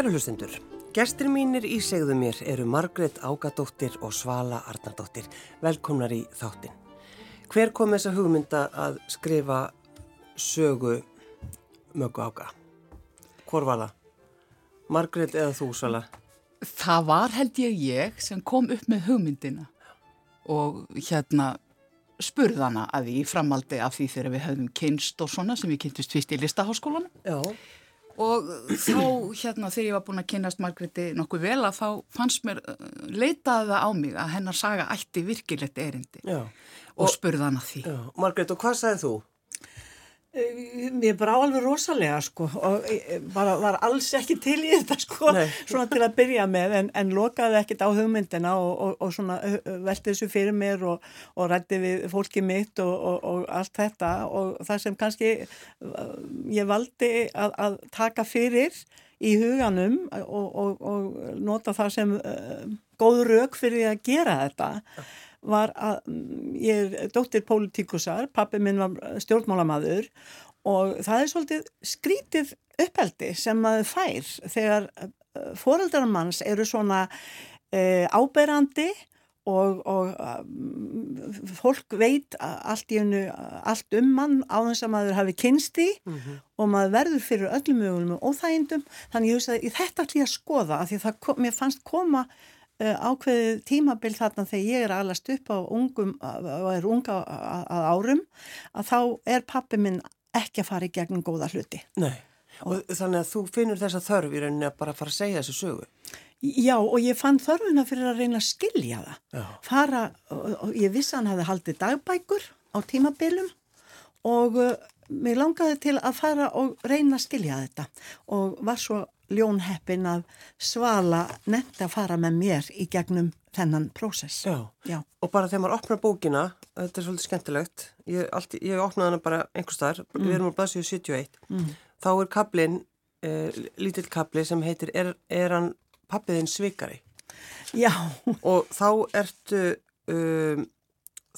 Kæru hlustundur, gestur mínir í segðu mér eru Margret Ágadóttir og Svala Arnardóttir. Velkomnar í þáttin. Hver kom þessa hugmynda að skrifa sögu mögu ága? Hvor var það? Margret eða þú, Svala? Það var held ég ég sem kom upp með hugmyndina og hérna spurði hana að í framaldi af því þegar við höfum kynst og svona sem við kynntist fyrst í listaháskólanum. Já. Og þá hérna þegar ég var búin að kynast Margreti nokkuð vel að þá fannst mér, leitaði það á mig að hennar saga ætti virkilegt erindi Já. og, og spurði hana því. Já. Margret, og hvað sagði þú? Mér brá alveg rosalega sko og bara var alls ekki til í þetta sko Nei. svona til að byrja með en, en lokaði ekkit á hugmyndina og, og, og svona velti þessu fyrir mér og, og rætti við fólki mitt og allt þetta og það sem kannski ég valdi að, að taka fyrir í huganum og nota það sem uh, góð rauk fyrir að gera þetta var að ég er dóttir pólitíkusar, pappi minn var stjórnmálamadur og það er svolítið skrítið uppeldi sem maður fær þegar foreldrarmanns eru svona e, áberandi og, og fólk veit allt, einu, allt um mann á þess að maður hafi kynst í mm -hmm. og maður verður fyrir öllum mögulegum og óþægindum þannig ég veist að þetta ætlum ég að skoða af því það kom, mér fannst koma ákveðið tímabil þarna þegar ég er alast upp á ungum og er unga að árum að þá er pappi minn ekki að fara í gegnum góða hluti. Nei, og, og þannig að þú finnur þessa þörf í rauninni að bara fara að segja þessu sögu. Já, og ég fann þörfuna fyrir að reyna að skilja það. Já. Fara, og, og ég vissi að hann hefði haldið dagbækur á tímabilum og uh, mér langaði til að fara og reyna að skilja þetta og var svo ljónheppin að svala nefndi að fara með mér í gegnum þennan prósess. Já. Já, og bara þegar maður opnar bókina, þetta er svolítið skemmtilegt, ég, allt, ég opnaði hana bara einhver starf, mm. við erum á blaðsíðu 71, mm. þá er kablin, eh, lítill kabli sem heitir Er, er hann pappiðinn svikari? Já. Og þá ertu, um,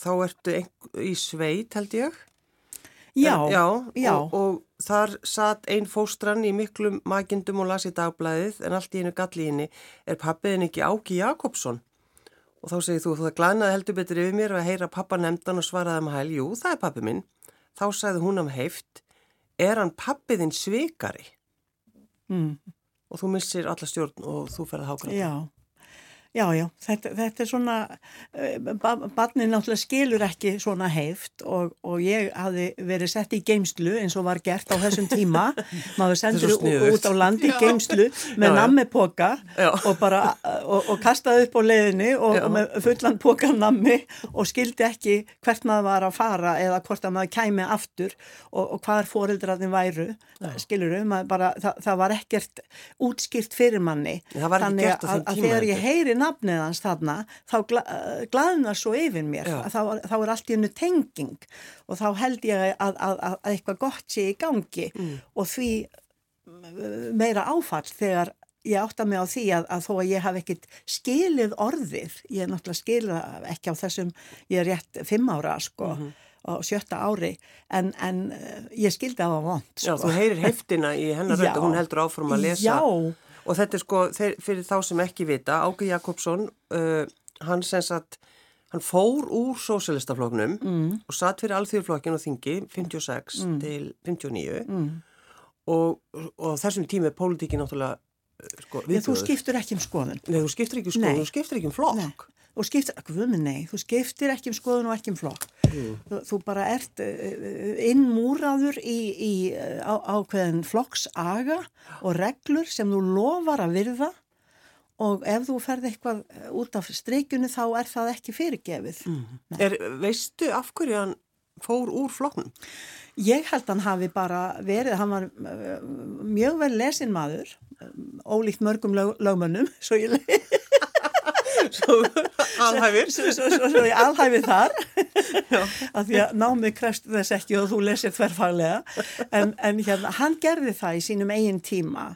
þá ertu ein, í sveit held ég? Já, en, já, já. Og, og þar satt einn fóstrann í miklum magindum og lasi dagblæðið en allt í einu galli henni er pappiðin ekki Áki Jakobsson? Og þá segir þú það glanaði heldur betur yfir mér að heyra pappa nefndan og svaraði með hæl, jú það er pappi minn. Þá sagði hún af heift er hann pappiðin svikari? Mm. og þú missir alla stjórn og þú ferði hákvæða Já Já, já, þetta, þetta er svona, barnið náttúrulega skilur ekki svona heift og, og ég hafi verið sett í geimslu eins og var gert á þessum tíma, maður sendur út á landi í geimslu með nammipoka og bara, og, og kastaði upp á leiðinni og, og með fullan poka nammi og skildi ekki hvert maður var að fara eða hvort að maður kæmi aftur og hvaðar fóreldrarnir væru, skilur um, bara, það, það var ekkert útskilt fyrir manni, þannig að, að þegar ég heyri nafnið hans þarna, þá gla, glaðnar svo yfir mér, þá, þá er allt í hennu tenging og þá held ég að, að, að eitthvað gott sé í gangi mm. og því meira áfall þegar ég átta mig á því að, að þó að ég hafi ekkit skilið orðið, ég er náttúrulega skilið ekki á þessum, ég er rétt fimm ára sko, mm -hmm. á sjötta ári en, en ég skildi að það vant sko. Já, þú heyrir heftina í hennar rönd og hún heldur áfram að lesa Já, Og þetta er sko, þeir, fyrir þá sem ekki vita, Ági Jakobsson, uh, hann sem sagt, hann fór úr sósélistafloknum mm. og satt fyrir alþjóðflokkin og þingi 56 Mm. til 59 mm. og, og þessum tími er pólitíki náttúrulega sko, Ég, þú skiptur ekki um skoðun Nei, þú skiptir ekki um skoðun, þú skiptir ekki um flokk. Nei. og skiptir, guðminn nei, þú skiptir ekki um skoðun og ekki um flokk Mm. þú, þú bara ert uh, innmúraður í, í uh, á, ákveðin flokksaga og reglur sem þú lofar að virða og ef þú ferð eitthvað út af streikjunu þá er það ekki fyrirgefið Mm. Er, veistu af hverju hann fór úr flokknum? Ég held hann hafi bara verið, hann var uh, mjög vel lesin maður, um, ólíkt mörgum lög, lögmönnum, svo ég Svo alhæfir. svo, svo, svo, svo ég alhæfi þar. Af því að námið krefst þess ekki og þú lesir þverfaglega. En, en hérna, hann gerði það í sínum eigin tíma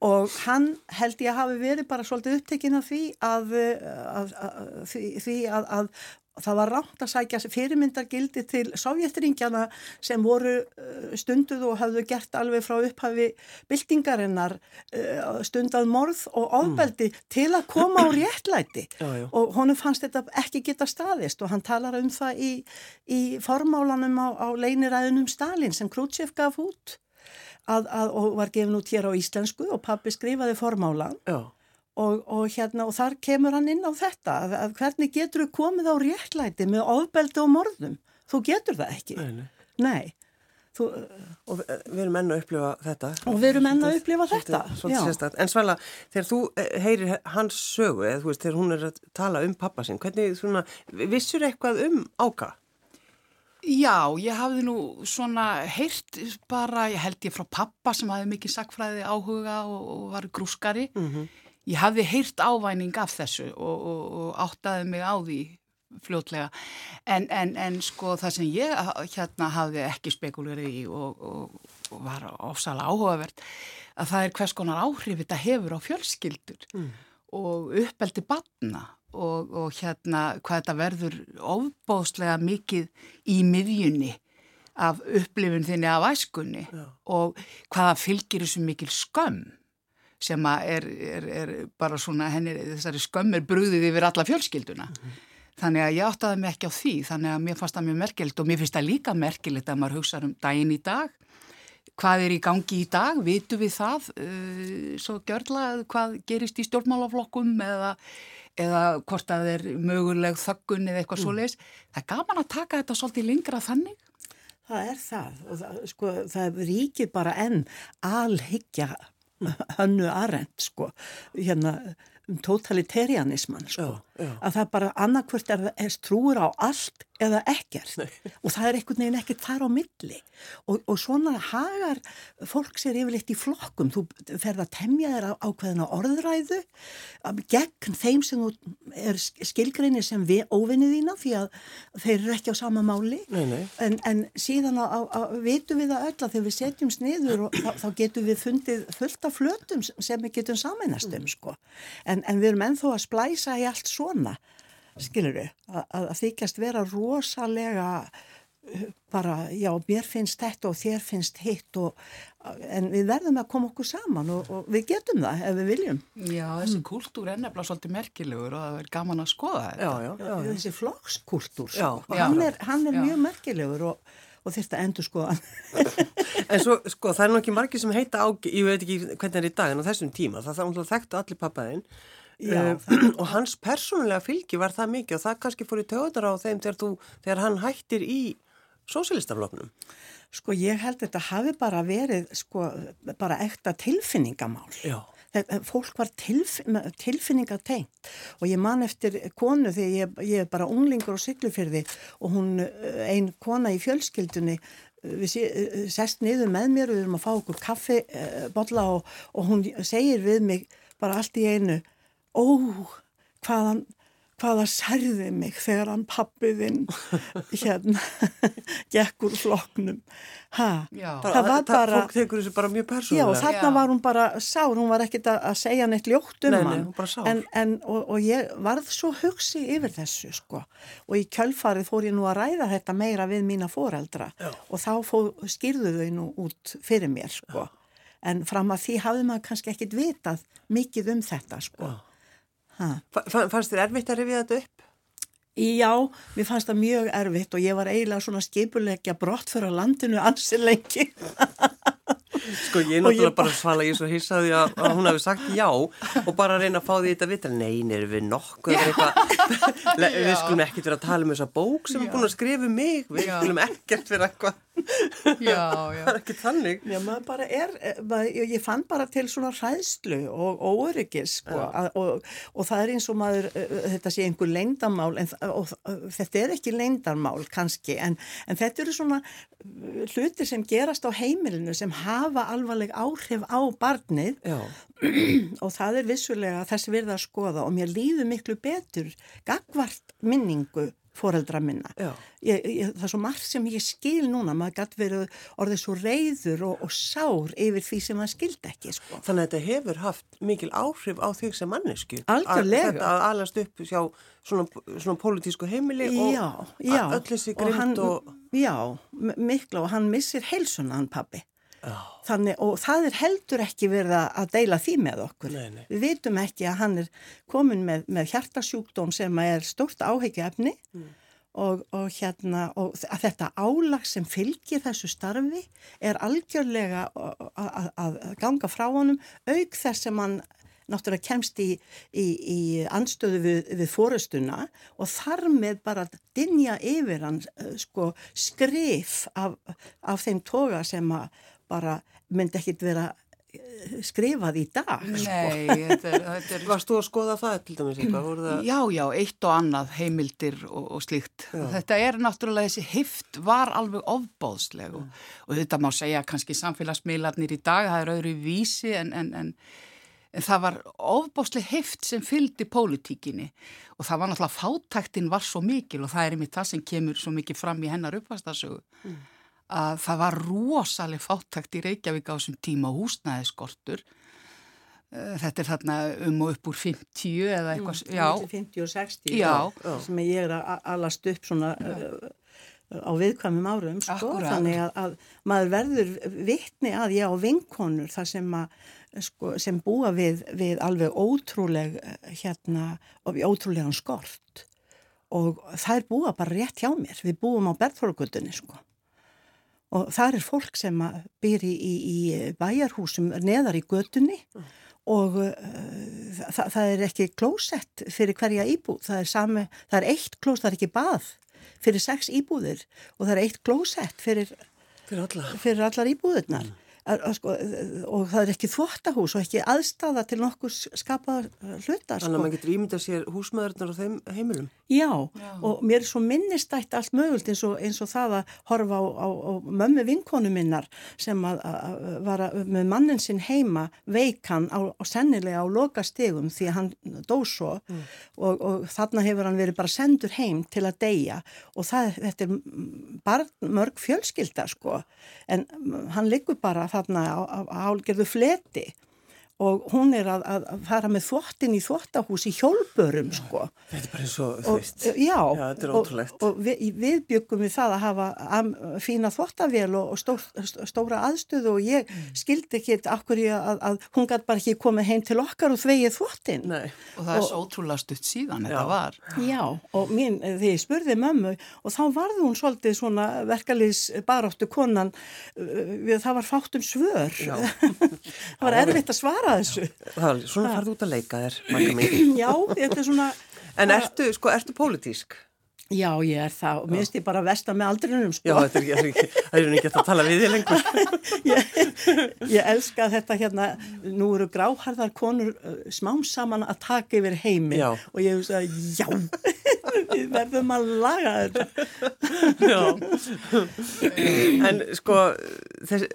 og hann held ég að hafi verið bara svolítið upptekinn af því að, að, að, því, því að, að það var rámt að sækja fyrirmyndargildi til sovjetringjana sem voru uh, stunduð og hafðu gert alveg frá upphafi byltingarinnar uh, stundað morð og ofbeldi mm. til að koma á réttlæti Já, já. og honum fannst þetta ekki geta staðist og hann talar um það í, í formálanum á, á leiniræðunum Stalin sem Khrushchev gaf út að, að, og var gefin út hér á íslensku og pappi skrifaði formálan Já. Og, og, hérna, og þar kemur hann inn á þetta að, að hvernig getur þú komið á réttlæti með ofbeldi og morðum þú getur það ekki Nei, nei. Nei. Þú, Og við við erum enn að upplifa þetta. og við erum enn að upplifa þetta sérstakt. En Svala, þegar þú eh, heyrir hans sögu, eða þú veist, þegar hún er að tala um pappa sinn, hvernig svona, vissur eitthvað um áka? Já, ég hafði nú svona heyrt bara, ég held ég frá pappa sem hafði mikið sakfræði áhuga og, og var grúskari. Ég hafði heyrt ávæning af þessu og, og, og áttaði mig á því fljótlega. En, en, en sko það sem ég hérna hafði ekki spekulverið í og, og, og var ofsalega áhugavert að það er hvers konar áhrif þetta hefur á fjölskyldur og uppeldi batna og, og hérna hvað þetta verður ofbóðslega mikið í miðjunni af upplifun þinni af æskunni og hvaða fylgir þessu mikil skömm sem er, er, er bara svona henni, þessari skömm er brúðið yfir alla fjölskylduna. Þannig að ég áttaði mig ekki á því, þannig að mér fannst það mjög merkilegt og mér finnst það líka merkilegt að maður hugsa um daginn í dag. Hvað er í gangi í dag? Vitu við það? Uh, svo gjörla hvað gerist í stjórnmálaflokkum eða, eða hvort að er möguleg þöggun eða eitthvað mm. svoleiðis. Það er gaman að taka þetta svolítið lengra þannig. Það er það og það, sko, það ríkir bara enn alhyggja hönnu arend sko, hérna um totalitarianisman sko, Já, að það bara annarkvört er, er trúur á allt eða ekkert. Og það er einhvern veginn ekkert þar á milli. Og, og svona hagar fólk sér yfirleitt í flokkum. Þú ferð að temja þér á ákveðina orðræðu að gegn þeim sem er skilgreinir sem við óvinnið þína því að þeir eru ekki á sama máli. Nei, nei. En, en síðan að, að, að vitum við það öll að þegar við setjum sniður og þá, þá getum við fundið fullt af flötum sem við getum saminast um sko. En, en við erum ennþá að splæsa í allt svona, skilur við, að, að þykjast vera rosalega uh, bara, já, mér finnst þetta og þér finnst hitt og, en við verðum að koma okkur saman og, og við getum það ef við viljum. Já, þessi kúltúr er nefnilega svolítið merkilegur og það er gaman að skoða þetta. Já, já, já. já. Þessi flokkskultúr, Já, sko, já. hann er, hann er mjög merkilegur og, og þurft að endur skoða. En svo, sko, það er nú ekki margir sem heita áki, ég veit ekki hvernig það er í dag en á þessum tíma, það það þekktu allir pappaðinn Já, uh, og hans persónulega fylgi var það mikið og það kannski fór í töðar á þeim þegar, þú, þegar hann hættir í sósilistafloknum. Sko ég held þetta hafi bara verið sko bara ekta tilfinningamál. Já. Þetta, fólk var tilf, tilfinningatengt og ég man eftir konu þegar ég, ég er bara unglingur og syklufyrði og hún, eh, ein kona í fjölskyldunni eh, við sé, sest niður með mér og við erum að fá okkur kaffi bolla og, og hún segir við mig bara allt í einu ó, hvaðan hvaða særði mig þegar hann pappiðinn hérna gekk úr flokknum ha, Já. það var bara Fólk tekur þessu bara mjög Já, persónulega. þarna Já. var hún bara sár, hún var ekkit að, að segja neitt ljótt um Nei, nei, hann. sár. En, en, og, og ég varð svo hugsi yfir þessu, sko. Og í kjölfarið fór ég nú að ræða þetta meira við mína foreldra. Já. Og þá fó, skýrðu þau nú út fyrir mér, sko. En fram að því hafði maður kannski ekkit vitað mikið um þetta, sko. Fannst þér erfitt að rifja þetta upp? Já, mér fannst það mjög erfitt og ég var eiginlega svona skipulegja brott fyrir landinu ansi lengi. Sko ég ég náttúrulega bara svala ég svo hissaði að, að hún hafi sagt já og bara að reyna að fá því þetta vitt Nei, erum við nokkuð Við skulum ekkert vera að tala um þessa bók sem er Já. búin að skrifa um mig. Við Já. skulum ekkert vera eitthvað. Það er ekki þannig. Já, maður bara er, eh, ég fann bara til svona hræðslu og óöryggis sko, og, og það er eins og maður, eh, þetta sé einhver þa- og, þetta er ekki leyndamál kannski, en, en þetta eru svona eh, hlutir sem gerast á heimilinu sem hafa alvarleg áhrif á barnið Já, og það er vissulega þess virða að skoða og mér líður miklu betur gagvart minningu foreldra minna. Ég, ég, það er svo margt sem ég skil núna, maður gæti verið orðið svo reyður og, og sár yfir því sem maður skildi ekki. Sko. Þannig að þetta hefur haft mikil áhrif á þig sem mannesku. Algjörlega. Þetta að alast upp hjá svona, svona pólitísku heimili já, og öll þessi grimt og... Já, mikla og hann missir heilsuna hann pappi. Þannig, og það er heldur ekki verið að deila því með okkur. Nei, nei. Við vitum ekki að hann er komin með, með hjartasjúkdóm sem er stórt áhyggjaefni mm. og, og, hérna, og þetta álag sem fylgir þessu starfi er algjörlega að ganga frá honum auk þess sem hann náttúrulega kemst í, í, í anstöðu við, við fórustuna og þar með bara dinja yfir hann sko, skrif af, af þeim toga sem að bara myndi ekkit vera eh, skrifað í dag sko. Nei, þetta er, þetta er... Varst þú að skoða það til dæmis eitthvað? Það... Já, já, eitt og annað, heimildir og, og slíkt. Já. Þetta er náttúrulega þessi hift var alveg ofbóðsleg og, og þetta má segja kannski samfélagsmiðlarnir í dag, það er öðru vísi en, en, en, en það var ofbóðsleg hift sem fylgdi pólitíkinni og það var náttúrulega fátæktinn var svo mikil og það er einmitt það sem kemur svo mikið fram í hennar uppvastasögu. Mm að það var rosalega fáttakt í Reykjavík á þessum tíma húsnæðiskortur. Eh, þetta er þarna um og upp úr 50 eða eitthvað. Mm, já. 50 og 60 já. Já. sem ég er að alast upp svona uh, á viðkvæmum árum. Sko. Þannig að, að maður verður vittni að ég á vinkonur þar sem, að, sko, sem búa við, við alveg ótrúleg hérna, ótrúlegan skort og það er búa bara rétt hjá mér. Við búum á Berðfólkutunni sko og það er fólk sem býr í, í, í bæjarhúsum neðar í götunni mm. og uh, það, það er ekki klósett fyrir hverja íbúð, það er, sami, það er eitt klós, það er ekki bað fyrir sex íbúðir og það er eitt klósett fyrir, fyrir, allar. fyrir allar íbúðirnar. Mm sko, og það er ekki þvóttahús og ekki aðstafa til nokkur skapað hluta. Þannig að sko. maður getur ímyndað sér húsmaðurnar á þeim heimilum. Já, Já, og mér er svo minnistætt allt mögult eins og, eins og það að horfa á, á, á mömmu vinkonu minnar sem að, að var að, með mannin sinn heima veikan á, á sennilega á loka stegum því að hann dó svo mm. og, og þarna hefur hann verið bara sendur heim til að deyja og það, þetta er bara mörg fjölskylda sko en hann liggur bara þarna á, á, á hálgerðu fleti og hún er að, að fara með þvottin í þvottahús í hjólbörum sko. Þetta er bara eins og þú veist. Já, já þetta er ótrúlegt. Og, og við, við byggum við það að hafa am, fína þvottavél og, og stór, stóra aðstöðu og ég mm. skildi ekki okkur í að, að hún gæti bara ekki komið heim til okkar og þvegið þvottin. Nei. Og það er svo ótrúlega stutt síðan já. þetta var. Já, og mín, þegar ég spurði mömmu og þá varði hún svolítið svona verkalýs baráttu konan, við, það var fátt um svör. það var erfitt að svara þessu. Það, svona farðu út að leika þér. Já, þetta er svona... En ertu, sko, ertu pólitísk? Já, ég er það og minnst ég bara vesta með aldrinum, sko. Já, þetta er ekki, það er ekki að tala við þig lengur. ég, ég elska þetta hérna, nú eru gráharðar konur uh, smám saman að taka yfir heimi já. og ég hef sagt, já, við verðum að laga þetta. en sko, þessi,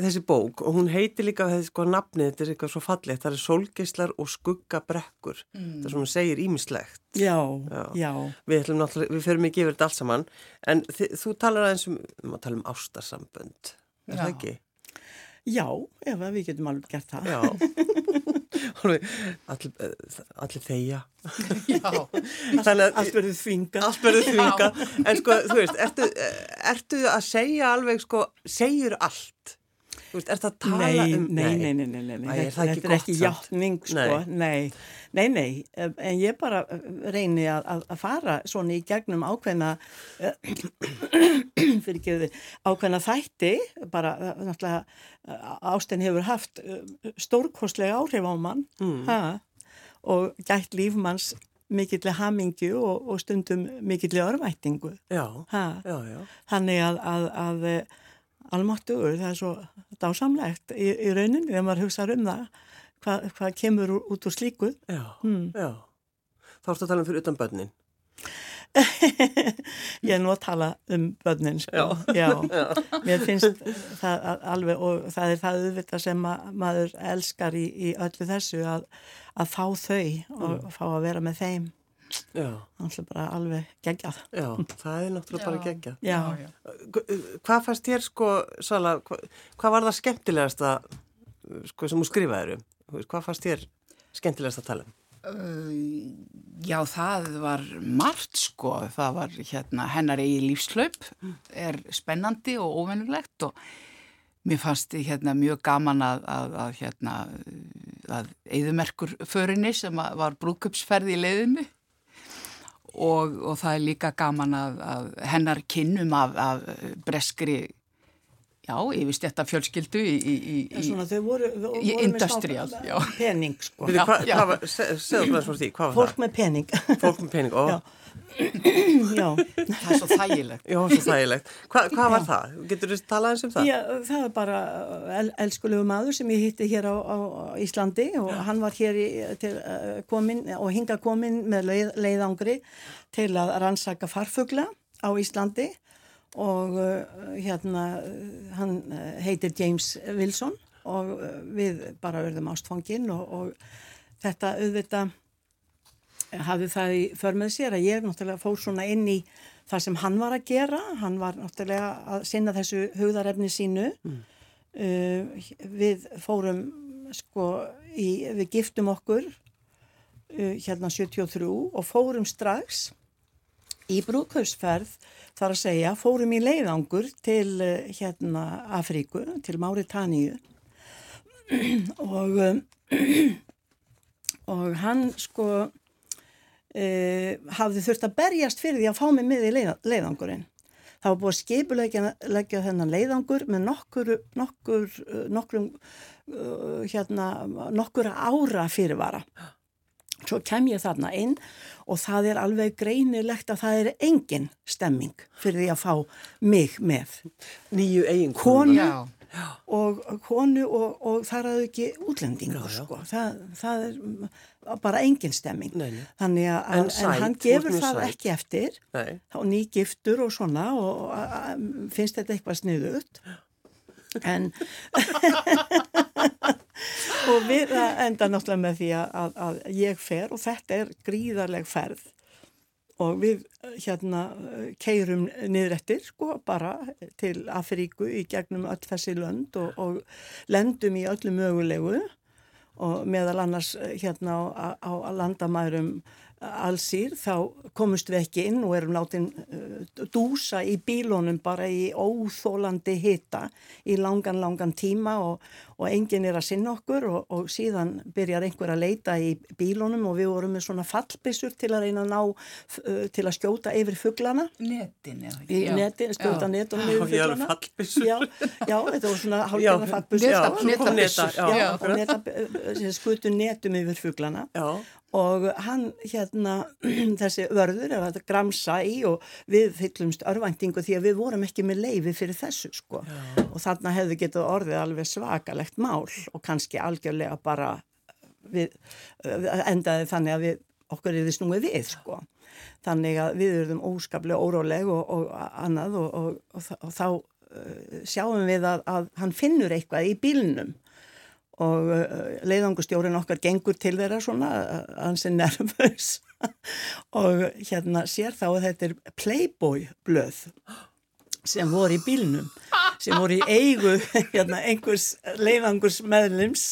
þessi bók, og hún heiti líka þessi sko nafnið, þetta er eitthvað svo fallið, það er solgeislar og skuggabrekkur, mm. það sem hún segir ímislegt. Já, já, já. Við við förum ekki yfir þetta allt saman en þú talar aðeins um, að tala um ástarsambönd er Já. það ekki? Já, ef við getum alveg gert það Já allir, allir þeia allt verður þvinga allt verður þvinga en sko, þú veist, ertu, ertu að segja alveg sko, segjur allt veist, er það að tala nei, um... Nei, nei, nei, nei, nei, nei. Æ, þetta, er ekki hjáttning, sko, nei. nei, nei, en ég bara reyni að, að fara svona í gegnum ákveðna, fyrir ekki þið, ákveðna þætti, bara náttúrulega ástæðin hefur haft stórkostlega áhrif á mann, mm. ha, og gætt lífmanns mikillir hamingju og, og stundum mikillir örvættingu. Já, já, já. Þannig að, að, að almáttugur, það er svo dásamlegt í, í rauninni þegar maður hugsaður um það hvað, hvað kemur út úr slíku Já, hmm. já Þá ertu að tala um fyrir utan börnin Ég er nú að tala um börnin sko. já. Já. já, mér finnst það alveg og það er það auðvitað sem maður elskar í, í öllu þessu að, að fá þau og mm. fá að vera með þeim Já, er bara alveg geggjað. já, það er náttúrulega bara geggjað. Já, já. Hvað fannst þér sko, Sala, hvað, hvað var það skemmtilegasta sko, sem þú skrifaðir um? Hvað fannst þér skemmtilegast að tala um? Uh, já, það var margt sko, það var hérna hennar eigi lífslaup er spennandi og óvennulegt og mér fannst hérna mjög gaman að, að, að hérna að eðumerkur förinni sem að var brúkupsferð í leiðinni og, og það er líka gaman að, að hennar kynnum af, af breskri já, yfirstjætta fjölskyldu í, í, í, svona voru, í industrial, já. pening sko. Hvað já. hva var, se- segðu hvað svo því, hvað var Fólk með pening. það? Fólk með pening, ó, Já. Já, það er svo þægilegt. já, svo þægilegt. Hva, hvað var það? Getur þú talað eins um það? Já, það er bara el, elskulegu maður sem ég hitti hér á, á Íslandi og hann var hér í, til, uh, komin, og hinga komin með leið, leiðangri til að rannsaka farfugla á Íslandi og uh, hérna uh, hann uh, heitir James Wilson og uh, við bara örðum ástfangin og, og þetta auðvitað hafði það í för með sér að ég náttúrulega fór svona inn í það sem hann var að gera, hann var náttúrulega að sinna þessu hugðarefni sínu. Uh, við fórum sko í, við giftum okkur uh, hérna 73 og fórum strax í brúðkaupsferð þar að segja, fórum í leiðangur til uh, hérna Afríku, til Máritáníu. Og um, og hann sko e, hafði þurft að berjast fyrir því að fá mig með í leiða, leiðangurinn. Það var búið að skipulegja leggja þennan leiðangur með nokkur, nokkur, eh, nokkrum, uh, hérna, nokkur ára fyrirvara. Svo kem ég þarna inn og það er alveg greinilegt að það er engin stemming fyrir því að fá mig með. Nýju eigin Konu og konu og, og það er ekki útlendingur Já, já. sko. Það, það er bara engin stemming. Nei, nei. Þannig að, En en, sæt, hann þú ert gefur það sæt. ekki eftir Nei, og nýgiftur og svona og, a, a, finnst þetta eitthvað sniðut en og við enda náttúrulega með því að, að, að ég fer og þetta er gríðarleg ferð og við hérna keirum niður eftir sko bara til Afríku í gegnum öll þessi lönd og, og lendum í öllu mögulegu og meðal annars hérna á, á, á landamærum allsýr þá komust við ekki inn og erum látin uh, dúsa í bílónum bara í óþólandi hita í langan, langan tíma og, og enginn er að sinna okkur og, og síðan byrjar einhver að leita í bílónum og við vorum með svona fallbissur til að reyna að ná, uh, til að skjóta yfir fuglana. Netin eða í Já. netin, skjóta Já. netunum Já, yfir fallbyssur. Já, já, þetta var svona Já, Já, já, og neta, skutu netum yfir fuglana. Já, og hann hérna þessi vörður er að gramsa í og við fyllumst örvæntingu því að við vorum ekki með leifi fyrir þessu sko. Og þarna hefði getið orðið alveg svakalegt mál og kannski algjörlega bara við, endaði þannig að við, okkur er þið snúið við sko. Þannig að við erum óskaplega óróleg og, og annað og, og, og, og þá uh, sjáum við að, að hann finnur eitthvað í bílnum. Og leiðangustjórin okkar gengur til þeirra svona, hans er nervus. Og hérna sér þá að þetta er Playboy blöð sem voru í bílnum sem voru í eigu hérna, einhvers leiðangurs meðlims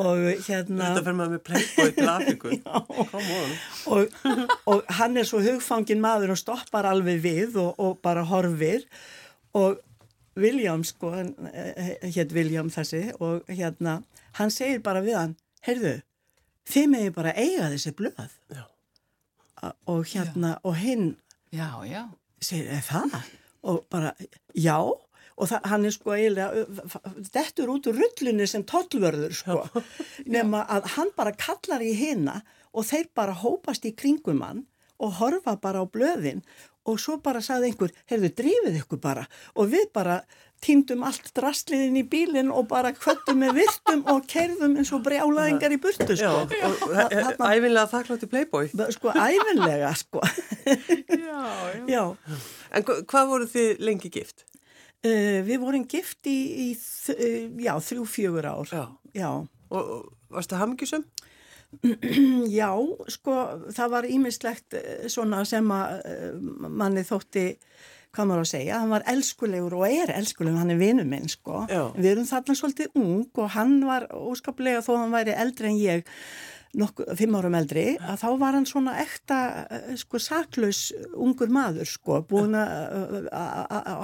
og hérna þetta fer maður með playboy on. og, og hann er svo hugfangin maður og stoppar alveg við og, og bara horfir og William sko, hétt William þessi og hérna, hann segir bara við hann, heyrðu, þið megið bara eiga þessi blöð Já. Og hérna, og hinn Já, já. segir, er það? Og bara, já, og það, hann er sko eiginlega, dettur út úr rullunni sem tollvörður sko, nema að hann bara kallar í hina og þeir bara hópast í kringum hann og horfa bara á blöðin og svo bara sagði einhver, heyrðu, drífið ykkur bara og við bara týndum allt drastliðin í bílinn og bara kvöttum með virtum og kerðum eins og brjálaðingar í burtu Já, sko. og Þa- þarna- æfinlega þakkláttu playboy. Sko, æfinlega, sko. Já, já. Já. En hva- hvað voru þið lengi gift? Uh, við vorum gift í, í uh, já, þrjú, fjögur ár. Já. Já. Og, og varstu hamingjusum? Já, sko, það var ímislegt svona sem að manni þótti hvað maður að segja, hann var elskulegur og er elskulegur, hann er vinnu minn sko. Já. við erum þarna svolítið ung og hann var óskaplega þó hann væri eldri en ég nokkuð, fimm árum eldri, að þá var hann svona ekta, eh, sko, saklaus ungur maður, sko, búin að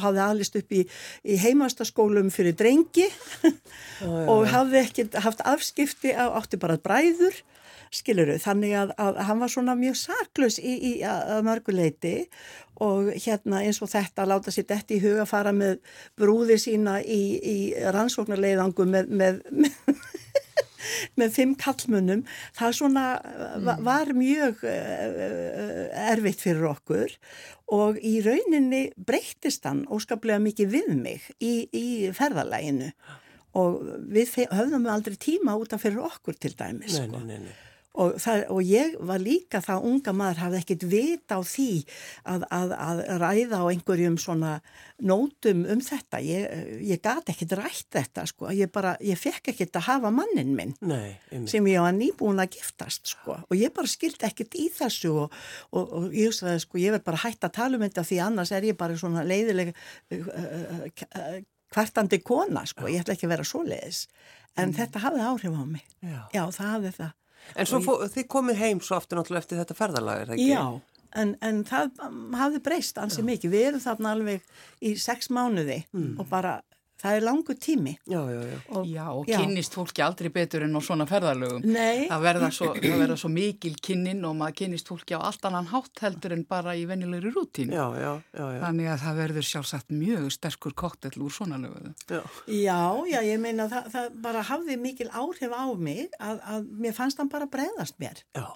hafði aðlist upp í, í heimastaskólum fyrir drengi og hafði ekkert haft afskipti á, átti bara bræður skiluru, þannig að, að hann var svona mjög saklaus í, í mörguleiti og hérna eins og þetta láta sér þetta í huga fara með brúði sína í, í rannsóknarleiðangu með, með, með með fimm kallmunum, það svona mm. var mjög uh, erfitt fyrir okkur og í rauninni breyttist hann óskaplega mikið við mig í, í ferðalæginu og við höfðum aldrei tíma út af fyrir okkur til dæmis. Nei, sko. nei, nei, nei. Og, það, og ég var líka það unga maður hafði ekkert vita á því að, að, að ræða á einhverjum svona nótum um þetta ég, ég gati ekkert rætt þetta sko. ég, bara, ég fekk ekkert að hafa mannin minn Nei, sem ég var nýbúin að giftast sko. og ég bara skildi ekkert í þessu og, og, og ég hugsaði sko ég verð bara hægt að tala um þetta því annars er ég bara svona leiðileg uh, uh, uh, kvartandi kona sko, ég ætla ekki að vera svo leiðis en mm. þetta hafði áhrif á mig Já. Já, það hafði það En svo fó, þið komið heim svo aftur náttúrulega eftir þetta ferðalag, er það ekki? Já, en, en það hafði breyst ansi mikið. Við erum þarna alveg í sex mánuði mm. og bara það er langu tími. Já, já, já. Og, já, og kynnist fólki aldrei betur enn á svona ferðalögum. Nei. Það verða svo, það verða svo mikil kynnin og maður kynnist fólki á allt annan hátt heldur en bara í vennilegri rútínu. Já, já, já, já. Þannig að það verður sjálfsagt mjög sterkur koktell úr svona löguðu. Já. já, já, ég meina það, það bara hafði mikil áhrif á mig að, að mér fannst hann bara breyðast mér. Já.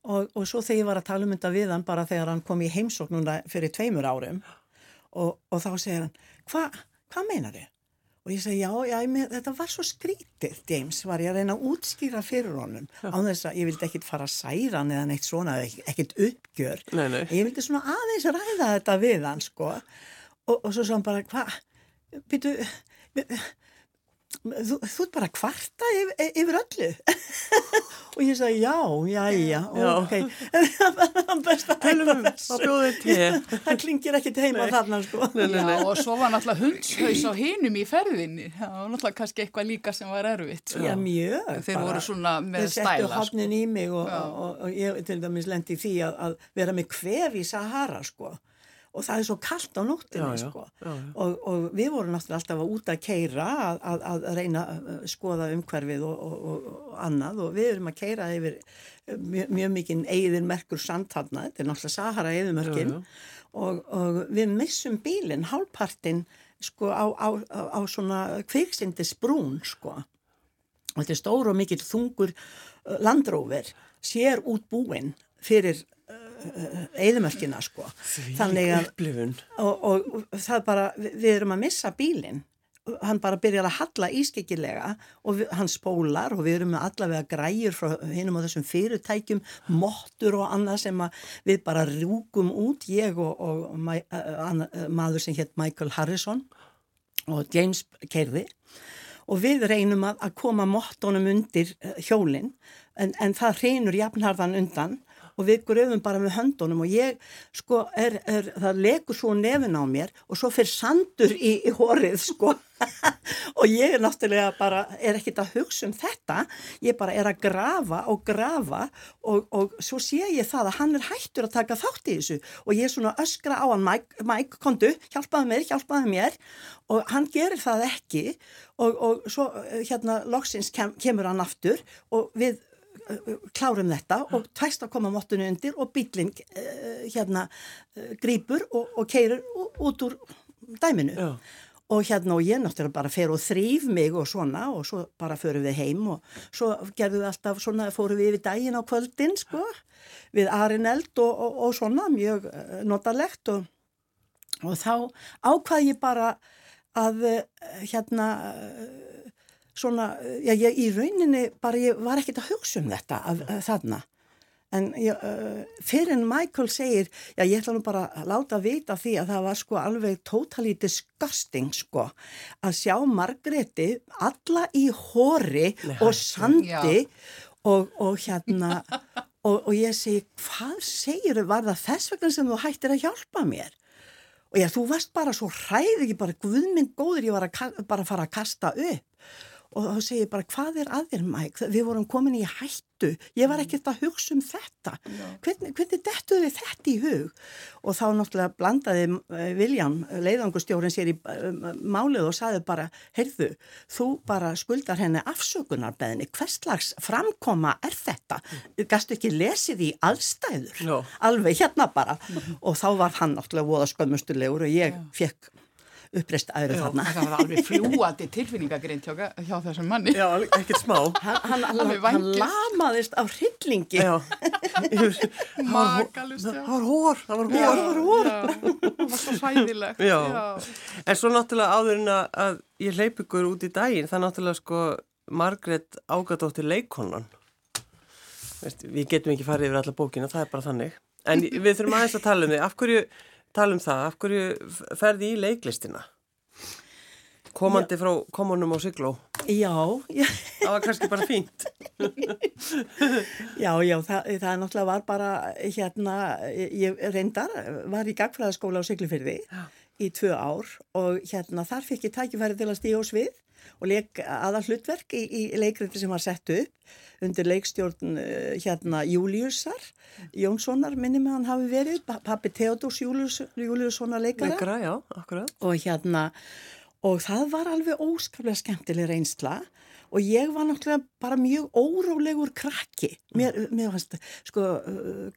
Og, og svo þegar ég var að tala um þetta við hann bara þegar hann kom í heimsóknuna fyrir tveimur árum og, og þá segir hann, hvað hva meinar þið? Og ég segi, já, já, ég, þetta var svo skrítið, James, var ég að reyna að útskýra fyrir honum. Á þess að ég vildi ekkit fara að særa eða neitt svona, ekkit uppgjör. Nei, nei. Ég vildi svona aðeins ræða þetta við hann, sko. Og, og svo sá hann bara, hvað, byrju, þú, þú ert bara kvarta yfir, yfir öllu og ég sagði já, já, já, Já. ok hann best að hægta Tölum, þessu það klingir ekkit heima þarna sko Já, og svo var náttúrulega hundshaus á hinum í ferðinni. Það var náttúrulega kannski eitthvað líka sem var erfitt. sko. já, mjög Þeir bara. voru svona með þeir settu stæla. Sko. hafnin í mig og, og, og, og ég til dæmis lendi því að, að vera með kvef í Sahara sko og það er svo kallt á nóttinni Já, já, sko. Já. Og, og við vorum náttúrulega alltaf að út að keira að, að, að reyna að skoða umhverfið og, og, og, annað. Og við erum að keira yfir mjög, mjög mikinn eigðinmerkur sandhanna, þetta er náttúrulega Sahara já. og, og við missum bílinn, hálfpartinn sko á, á, á, á svona kviksindis brún sko. Og þetta er stór og mikill þungur uh, landróver, sér út búinn fyrir eðumörkina sko. Þannig að og, og, og það bara, við, við erum að missa bílinn. Hann bara byrjar að halla ískeikilega og við, hann spólar og við erum með allavega græjur frá hinum á þessum fyrirtækjum, mottur og annað sem við bara rúkum út, ég og, og mæ, uh, maður sem hétt Michael Harrison og James Keirði og við reynum að, að koma mottónum undir uh, hjólinn en, en það reynur jafnharðan undan og við gröfum bara með höndunum og ég sko er, er það legur svo nefn á mér og svo fyrir sandur í, í horið sko. Og ég er náttúrulega bara er ekkit að hugsa um þetta. Ég bara er að grafa og grafa og, og svo sé ég það að hann er hættur að taka þátt í þessu. Og ég er svona öskra á hann Mike, Mike kondu, hjálpaði mér, hjálpaði mér. Og hann gerir það ekki. Og, og svo hérna loksins kem, kemur hann aftur og við klárum þetta og tvæst að koma móttunni undir og bílinn uh, hérna uh, grýpur og, og keirir út úr dæminu Já. og hérna og ég náttúrulega bara fer og þrýf mig og svona og svo bara förum við heim og svo gerðum við alltaf svona, fórum við yfir daginn á kvöldin sko, við Arineld og, og, og svona mjög uh, notalegt og, og þá ákvað ég bara að hérna svona, já, ég, í rauninni bara ég var ekkert að hugsa um þetta að, að, þarna. En ég, uh, fyrir en Michael segir já, ég ætla nú bara að láta vita því að það var sko alveg totally disgusting sko að sjá Margreti alla í hóri Nei, og sandi og, og hérna og, og ég segi, hvað segir var það þess vegna sem þú hættir að hjálpa mér? Og ég, þú varst bara svo hræð ekki bara, guðminn góður, ég var að, bara fara að kasta upp og þá segir ég bara, hvað er aðeir mæk við vorum komin í hættu. Ég var ekkert að hugsa um þetta. Hvernig, hvernig dettuði þetta í hug? Og þá náttúrulega blandaði Viljan, leiðangustjórin sér í málið og saði bara heyrðu, þú bara skuldar henni afsökunarbeðinni, hverslags framkoma er þetta? Gastu ekki lesið í allstæður Já. alveg hérna bara. Og þá var hann náttúrulega voða skömmustulegur og ég fekk uppreist aðra þarna. Það var alveg fljúandi tilfinningagrind hjá, hjá þessum manni. Já, ekkert smá. Hann, hann, hann, hann lamaðist á hryllingi. Já. Makalust, já. Það var hór, það var hór. Já, það var hór. Það var svo sæðilegt. Já. já. En svo náttúrulega áður en að ég hleyp ykkur út í daginn, það náttúrulega sko Margret ágadóttir leikonan. Við getum ekki farið yfir alla bókina, það er bara þannig. En við þurfum aðeins að tala um því. Af hverju tala um það, af hverju ferði í leiklistina? Komandi frá komunum á Sigló. Já. Það var kannski bara fínt. já, já, það, það náttúrulega var bara hérna, ég reyndar, var í gagfræðaskóla á Siglufyrði í tvö ár og hérna þar fikk ég tækifæri til að stíða á svið og leik aðal hlutverk í, í leikriti sem var sett upp undir leikstjórn hérna Júliusar Jónssonar minni með hann hafi verið pappi Theodors Július, Júliussonar leikara. Leikara, já, og hérna og það var alveg óskaplega skemmtileg reynsla og ég var náttúrulega bara mjög órólegur krakki. Mér, mér fannst sko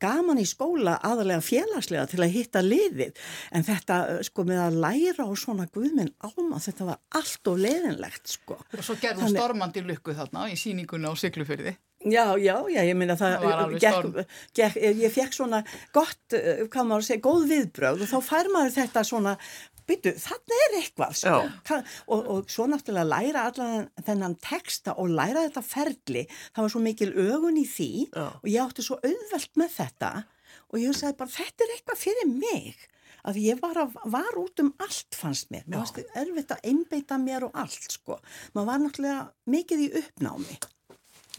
gaman í skóla aðalega félagslega til að hitta liðið. En þetta sko með að læra og svona guðminn álma þetta var allt og leðinlegt sko. Og svo gerðum Þannig... stormandi lukku þarna í síningunni á Siglufyrði Já, já, já, ég minna það, það gekk, gekk, ég fekk svona gott, hvað maður segja, góð viðbröð og þá fær maður þetta svona byrju, þarna er eitthvað sko. og, og svo náttúrulega læra allan þennan texta og læra þetta ferli, það var svo mikil ögun í því Já. og ég átti svo auðvelt með þetta og ég sagði bara þetta er eitthvað fyrir mig. Að ég var, að, var út um allt fannst mér. Mér þetta erfitt að einbeita mér og allt sko, maður var náttúrulega mikið í uppnámi.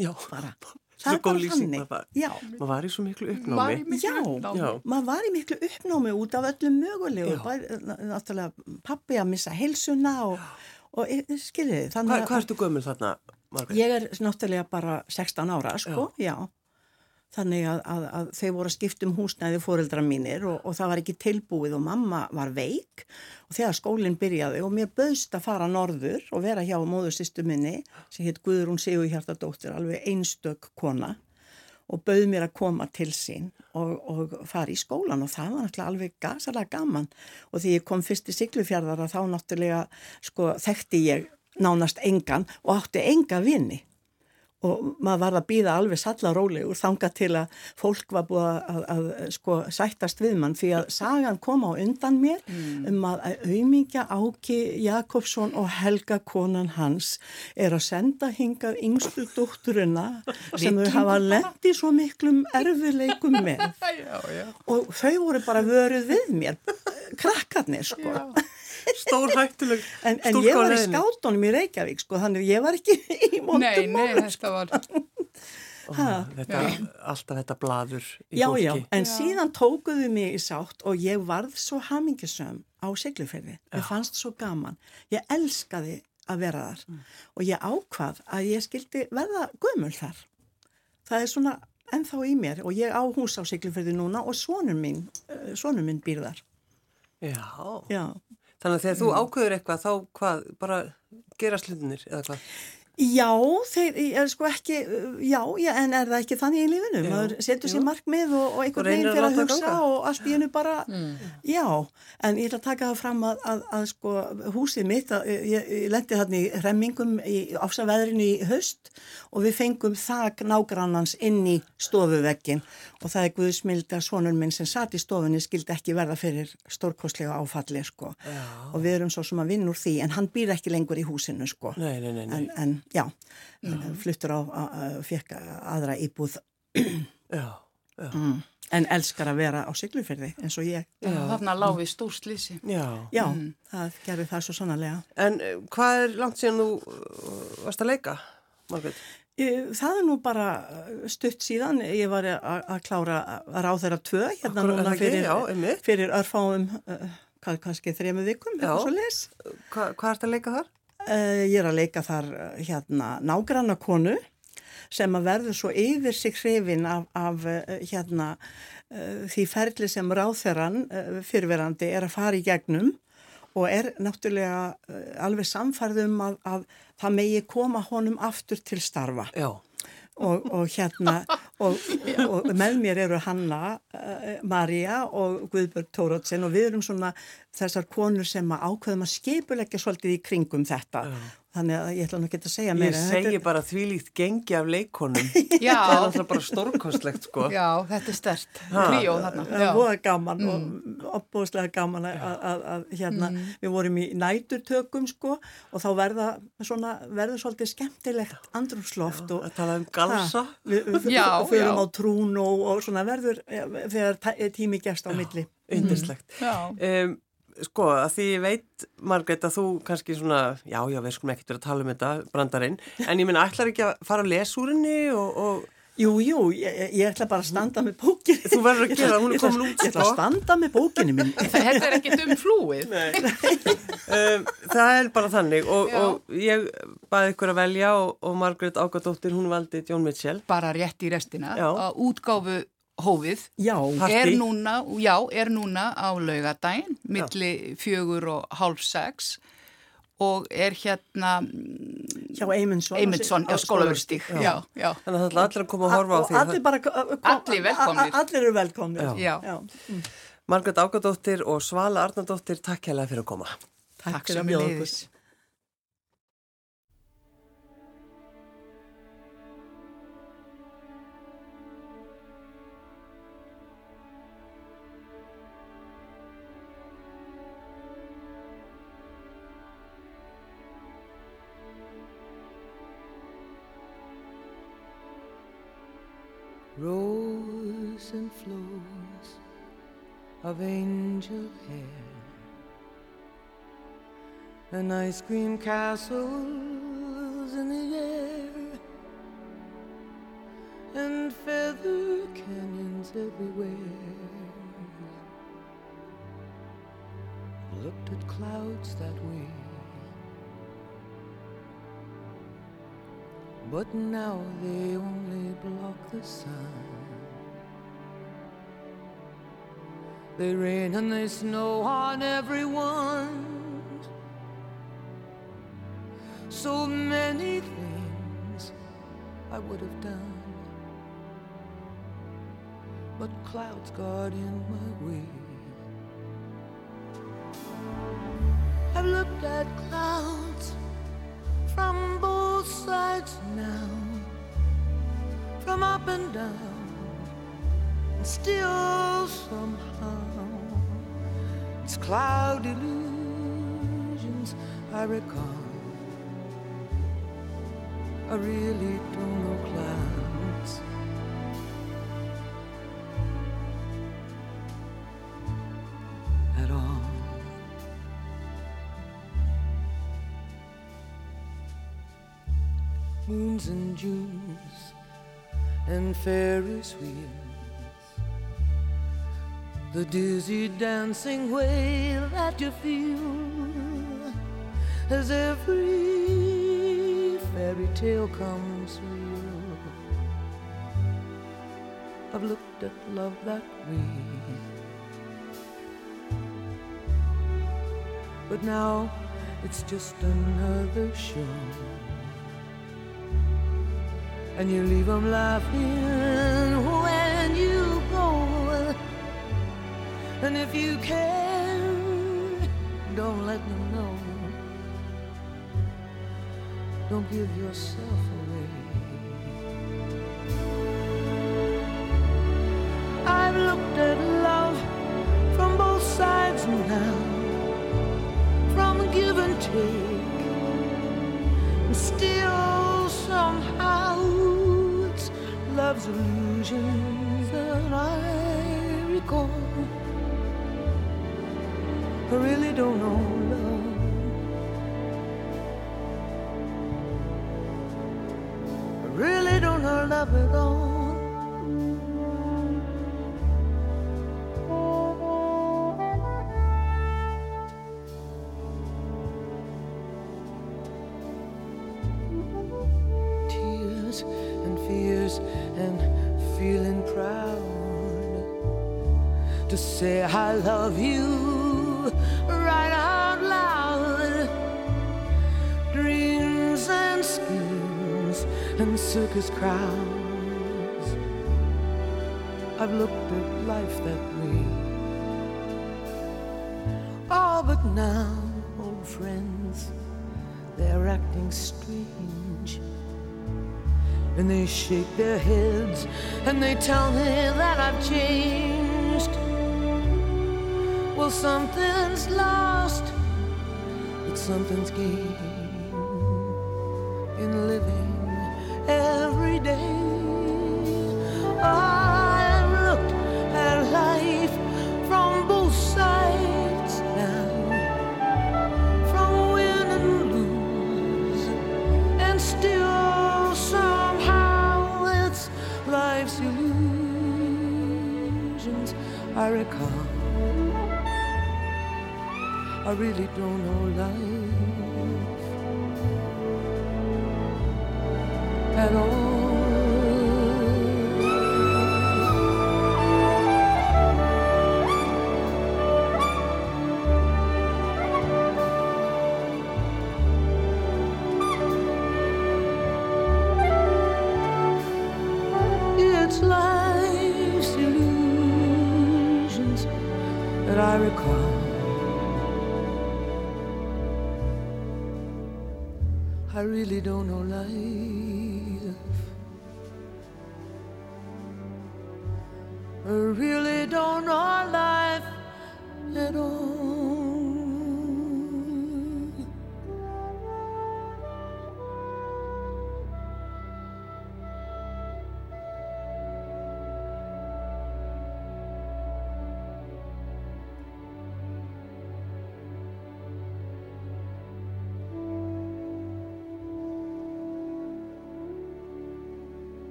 Já, bara Svo góð lýsing, maður var í svo miklu uppnámi. Miklu já, uppnámi. já, maður var í miklu uppnámi út af öllum mögulegu. Náttúrulega pappi að missa heilsuna og, og skiljið. Hva, hvað ertu gömul þarna, Margrét? Ég er náttúrulega bara 16 ára, sko, já. já. Þannig að, að, að þau voru að skipta um húsnæði fóreldra mínir og, og það var ekki tilbúið og mamma var veik. Og þegar skólinn byrjaði og mér bauðst að fara norður og vera hjá móðursýstu minni sem hétt Guðrún Sigur Hjartadóttir, alveg einstök kona og bauð mér að koma til sín og, og fara í skólan og það var náttúrulega alveg gasalega gaman. Og því ég kom fyrst í Siglufjörðara þá náttúrulega sko, þekkti ég nánast engan og átti enga vini og maður var að býða alveg sallarólegur þanga til að fólk var búið að, að, að sko sættast við mann. Því að sagan kom á undan mér mm. um að auðmingja Áki Jakobsson og Helga konan hans er að senda hingað yngstu dótturina sem þau hafa lendi svo miklum erfileikum með. Já, já. og þau voru bara vöruð við mér krakkarnir sko. Já stór hættuleg en, en ég var í skátunum í Reykjavík sko, þannig ég var ekki í mótum Nei, nei, þetta var Ó, þetta, alltaf þetta bladur í já, fólki. já, en já. síðan tókuðu mig í sátt og ég varð svo hamingisöm á segluferði, ég fannst svo gaman. Ég elskaði að vera þar mm. og ég ákvað að ég skildi verða gömul þar. Það er svona ennþá í mér og ég á hús á segluferði núna og svonur minn, eh, svonur minn býr þar. Já, já. Þannig að þegar þú mm. ákveður eitthvað þá hvað, bara gera slutinir eða hvað? Já, þeir er sko ekki, já, já, en er það ekki þannig í lífinu? Já, Maður setur sér markmið og, og einhvern veginn fyrir að hugsa ganga. og allt í hennu bara, mm. já, en ég ætla að taka það fram að, að, að sko húsið mitt, að, ég, ég lendi þarna í remmingum í ásaveðrinu í höst og við fengum þak nágrannans inn í stofuvekkin og það er Guðsmild að svonur minn sem satt í stofunni skildi ekki verða fyrir stórkostlega áfalli sko já. og við erum svo sem að vinna úr því en hann býr ekki lengur í húsinu sko. Nei, nei, nei. En, en já, mm. fluttur á, fekk aðra íbúð. Já, já. Mm. En elskar að vera á syklufyrði eins og ég. Já, þarna láfi stór slísi. Já. Já, mm. það gerði það svo sannarlega. En eh, hvað er langt síðan þú uh, varst að leika, Margrit? Það er nú bara stutt síðan, ég var að klára að ráð þeirra tvö hérna Akkur, núna fyrir, já, fyrir örfáum, uh, kannski þremu vikum, eitthvað svo les. Hva, hvað ert að leika þar? Uh, ég er að leika þar hérna nágranna konu sem að verður svo yfir sig hrifin af, af uh, hérna því ferli sem ráðferðan fyrirverandi er að fara í gegnum og er náttúrulega alveg samfærðum að, að það megi koma honum aftur til starfa. Já. Og, og hérna, og, og með mér eru Hanna, uh, Marja og Guðbjörg Tórótsen og við erum svona þessar konur sem ákveðum að skipulegja svolítið í kringum þetta. Já. Þannig að ég ætla nú ekki að segja mér. Ég segi bara þvílíkt gengi af leikonum. Já. Það er alltaf bara stórkostlegt sko. Já, þetta er stert. Tríó þarna. Það voru gaman mm. og opbúðslega gaman að, að, að hérna, mm. við vorum í næturtökum sko og þá verða svona, verður svolítið skemmtilegt andrumsloft. Já, að tala um galsa. Ha, við við fyrir á trún og, og svona verður þegar tími gefst á milli. Yndislegt. Mm. Um, sko að því ég veit Margreit að þú kannski svona já já við skulum ekkert vera að tala um þetta brandarinn en ég minna ætlar ekki að fara að lesa úr henni og, og Jú, jú, ég, ég ætla bara að standa með bókinni. Þú verður að gera, hún er komin út. Ég ætla að sko. standa með bókinni minn. Þetta er ekkit um flúið. um, það er bara þannig og, og ég baði ykkur að velja og, og Margrét Ágadóttir, hún valdi John Mitchell. Bara rétt í restina. Já. Að útgáfu hófið já, er, núna, já, er núna á laugadaginn milli fjögur og hálf sex og er hérna hjá Eymundsson. Eymundsson á skólaverðstík þannig að það er allir að koma að horfa á því allir, bara, allir velkomnir. allir eru velkomnir. Margret Ágadóttir og Svala Arnardóttir takk hérlega fyrir að koma. Takk, takk sem við leiðis rose and flows of angel hair. And ice cream castles in the air and feather canyons everywhere. Looked at clouds that way But now they only block the sun. They rain and they snow on everyone. So many things I would have done. But clouds got in my way. I've looked at clouds from now, from up and down, and still somehow it's cloud illusions I recall. I really don't know clouds. And and Ferris wheels. The dizzy dancing way that you feel as every fairy tale comes real. I've looked at love that way. But now it's just another show and you leave them laughing when you go. And if you can, don't let them know. Don't give yourself away. I've looked at love from both sides now, from give and take, and still somehow love's illusions that I recall. I really don't know love. I really I'll love it all. I love you right out loud. Dreams and schemes and circus crowds. I've looked at life that way. All but now, old friends, they're acting strange. And they shake their heads and they tell me that I've changed. Well, something's lost, but something's gained in living every day. I've looked at life from both sides now, from win and lose, and still somehow it's life's illusions I recall. I really don't know life at all.